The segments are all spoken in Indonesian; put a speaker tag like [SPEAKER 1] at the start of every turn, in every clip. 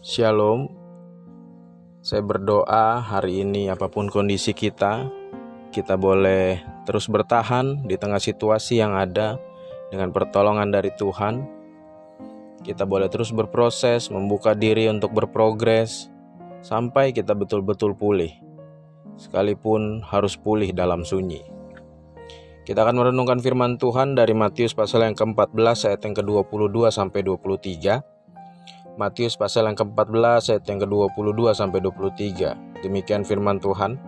[SPEAKER 1] Shalom. Saya berdoa hari ini apa pun kondisi kita, kita boleh terus bertahan di tengah situasi yang ada dengan pertolongan dari Tuhan. Kita boleh terus berproses, membuka diri untuk berprogres sampai kita betul-betul pulih. Sekalipun harus pulih dalam sunyi. Kita akan merenungkan firman Tuhan dari Matius pasal yang ke-14 ayat yang ke-22 sampai 23 Matius pasal yang ke-14 ayat yang ke-22 sampai 23. Demikian firman Tuhan.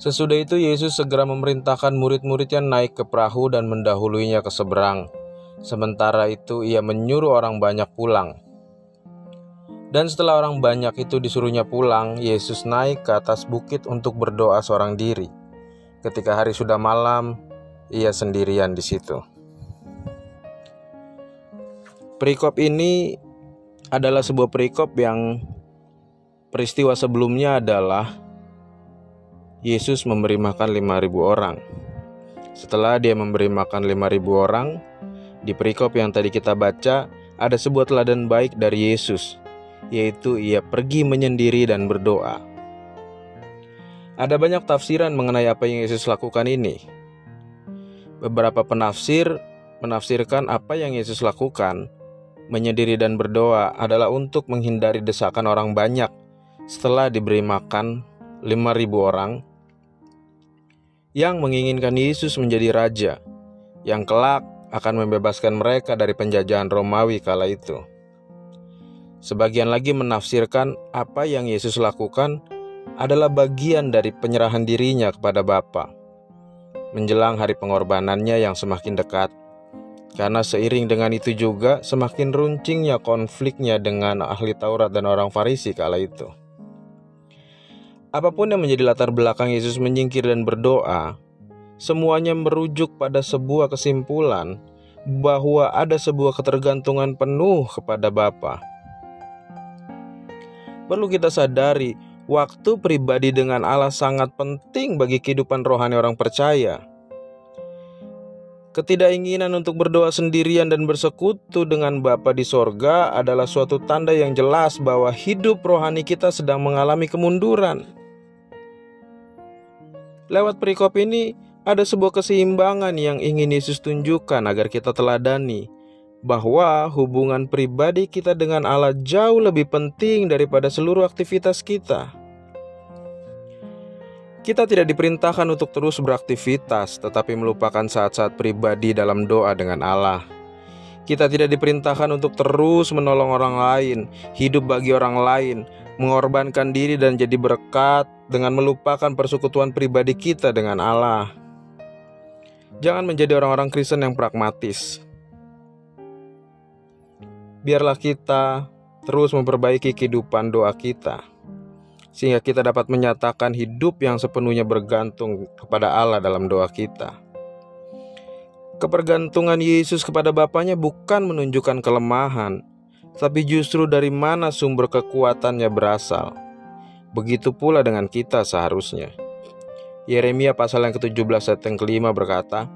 [SPEAKER 1] Sesudah itu Yesus segera memerintahkan murid-muridnya naik ke perahu dan mendahuluinya ke seberang. Sementara itu ia menyuruh orang banyak pulang. Dan setelah orang banyak itu disuruhnya pulang, Yesus naik ke atas bukit untuk berdoa seorang diri. Ketika hari sudah malam, ia sendirian di situ. Perikop ini adalah sebuah perikop yang peristiwa sebelumnya adalah Yesus memberi makan 5000 orang. Setelah dia memberi makan 5000 orang, di perikop yang tadi kita baca ada sebuah teladan baik dari Yesus, yaitu ia pergi menyendiri dan berdoa. Ada banyak tafsiran mengenai apa yang Yesus lakukan ini. Beberapa penafsir menafsirkan apa yang Yesus lakukan menyendiri dan berdoa adalah untuk menghindari desakan orang banyak setelah diberi makan 5000 orang yang menginginkan Yesus menjadi raja yang kelak akan membebaskan mereka dari penjajahan Romawi kala itu. Sebagian lagi menafsirkan apa yang Yesus lakukan adalah bagian dari penyerahan dirinya kepada Bapa. Menjelang hari pengorbanannya yang semakin dekat, karena seiring dengan itu juga semakin runcingnya konfliknya dengan ahli Taurat dan orang Farisi kala itu. Apa pun yang menjadi latar belakang Yesus menyingkir dan berdoa, semuanya merujuk pada sebuah kesimpulan bahwa ada sebuah ketergantungan penuh kepada Bapa. Perlu kita sadari, waktu pribadi dengan Allah sangat penting bagi kehidupan rohani orang percaya. Ketidakinginan untuk berdoa sendirian dan bersekutu dengan Bapa di sorga adalah suatu tanda yang jelas bahwa hidup rohani kita sedang mengalami kemunduran. Lewat perikop ini, ada sebuah keseimbangan yang ingin Yesus tunjukkan agar kita teladani, bahwa hubungan pribadi kita dengan Allah jauh lebih penting daripada seluruh aktivitas kita. Kita tidak diperintahkan untuk terus beraktivitas, tetapi melupakan saat-saat pribadi dalam doa dengan Allah. Kita tidak diperintahkan untuk terus menolong orang lain, hidup bagi orang lain, mengorbankan diri dan jadi berkat dengan melupakan persekutuan pribadi kita dengan Allah. Jangan menjadi orang-orang Kristen yang pragmatis. Biarlah kita terus memperbaiki kehidupan doa kita sehingga kita dapat menyatakan hidup yang sepenuhnya bergantung kepada Allah dalam doa kita. Kepergantungan Yesus kepada Bapaknya bukan menunjukkan kelemahan, tapi justru dari mana sumber kekuatannya berasal. Begitu pula dengan kita seharusnya. Yeremia pasal yang ke-17 ayat yang kelima berkata,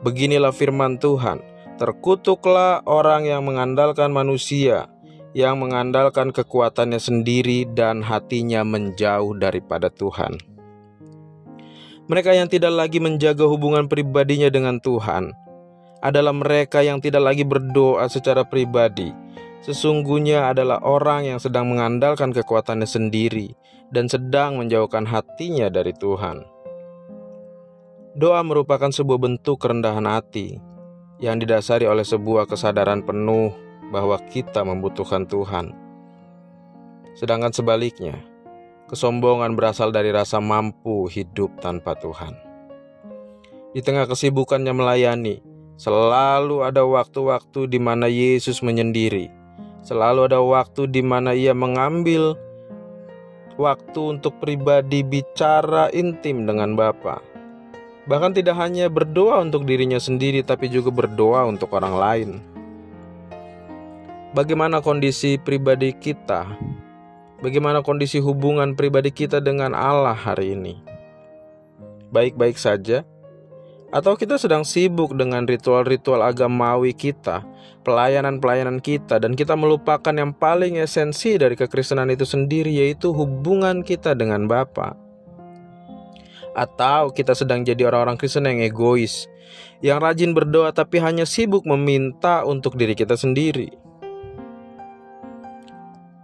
[SPEAKER 1] Beginilah firman Tuhan, terkutuklah orang yang mengandalkan manusia, yang mengandalkan kekuatannya sendiri dan hatinya menjauh daripada Tuhan. Mereka yang tidak lagi menjaga hubungan pribadinya dengan Tuhan adalah mereka yang tidak lagi berdoa secara pribadi. Sesungguhnya adalah orang yang sedang mengandalkan kekuatannya sendiri dan sedang menjauhkan hatinya dari Tuhan. Doa merupakan sebuah bentuk kerendahan hati yang didasari oleh sebuah kesadaran penuh bahwa kita membutuhkan Tuhan. Sedangkan sebaliknya, kesombongan berasal dari rasa mampu hidup tanpa Tuhan. Di tengah kesibukannya melayani, selalu ada waktu-waktu di mana Yesus menyendiri. Selalu ada waktu di mana ia mengambil waktu untuk pribadi bicara intim dengan Bapa. Bahkan tidak hanya berdoa untuk dirinya sendiri tapi juga berdoa untuk orang lain bagaimana kondisi pribadi kita, bagaimana kondisi hubungan pribadi kita dengan Allah hari ini. Baik-baik saja, Atau kita sedang sibuk dengan ritual-ritual agamawi kita, pelayanan-pelayanan kita, dan kita melupakan yang paling esensi dari kekristenan itu sendiri, yaitu hubungan kita dengan Bapa. Atau kita sedang jadi orang-orang Kristen yang egois, yang rajin berdoa tapi hanya sibuk meminta untuk diri kita sendiri.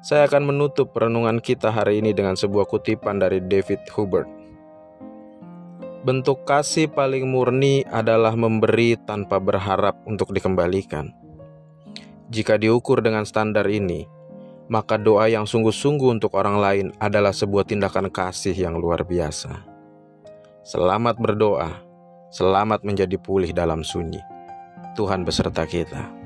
[SPEAKER 1] Saya akan menutup renungan kita hari ini dengan sebuah kutipan dari David Hubert. Bentuk kasih paling murni adalah memberi tanpa berharap untuk dikembalikan. Jika diukur dengan standar ini, maka doa yang sungguh-sungguh untuk orang lain adalah sebuah tindakan kasih yang luar biasa. Selamat berdoa, selamat menjadi pulih dalam sunyi. Tuhan beserta kita.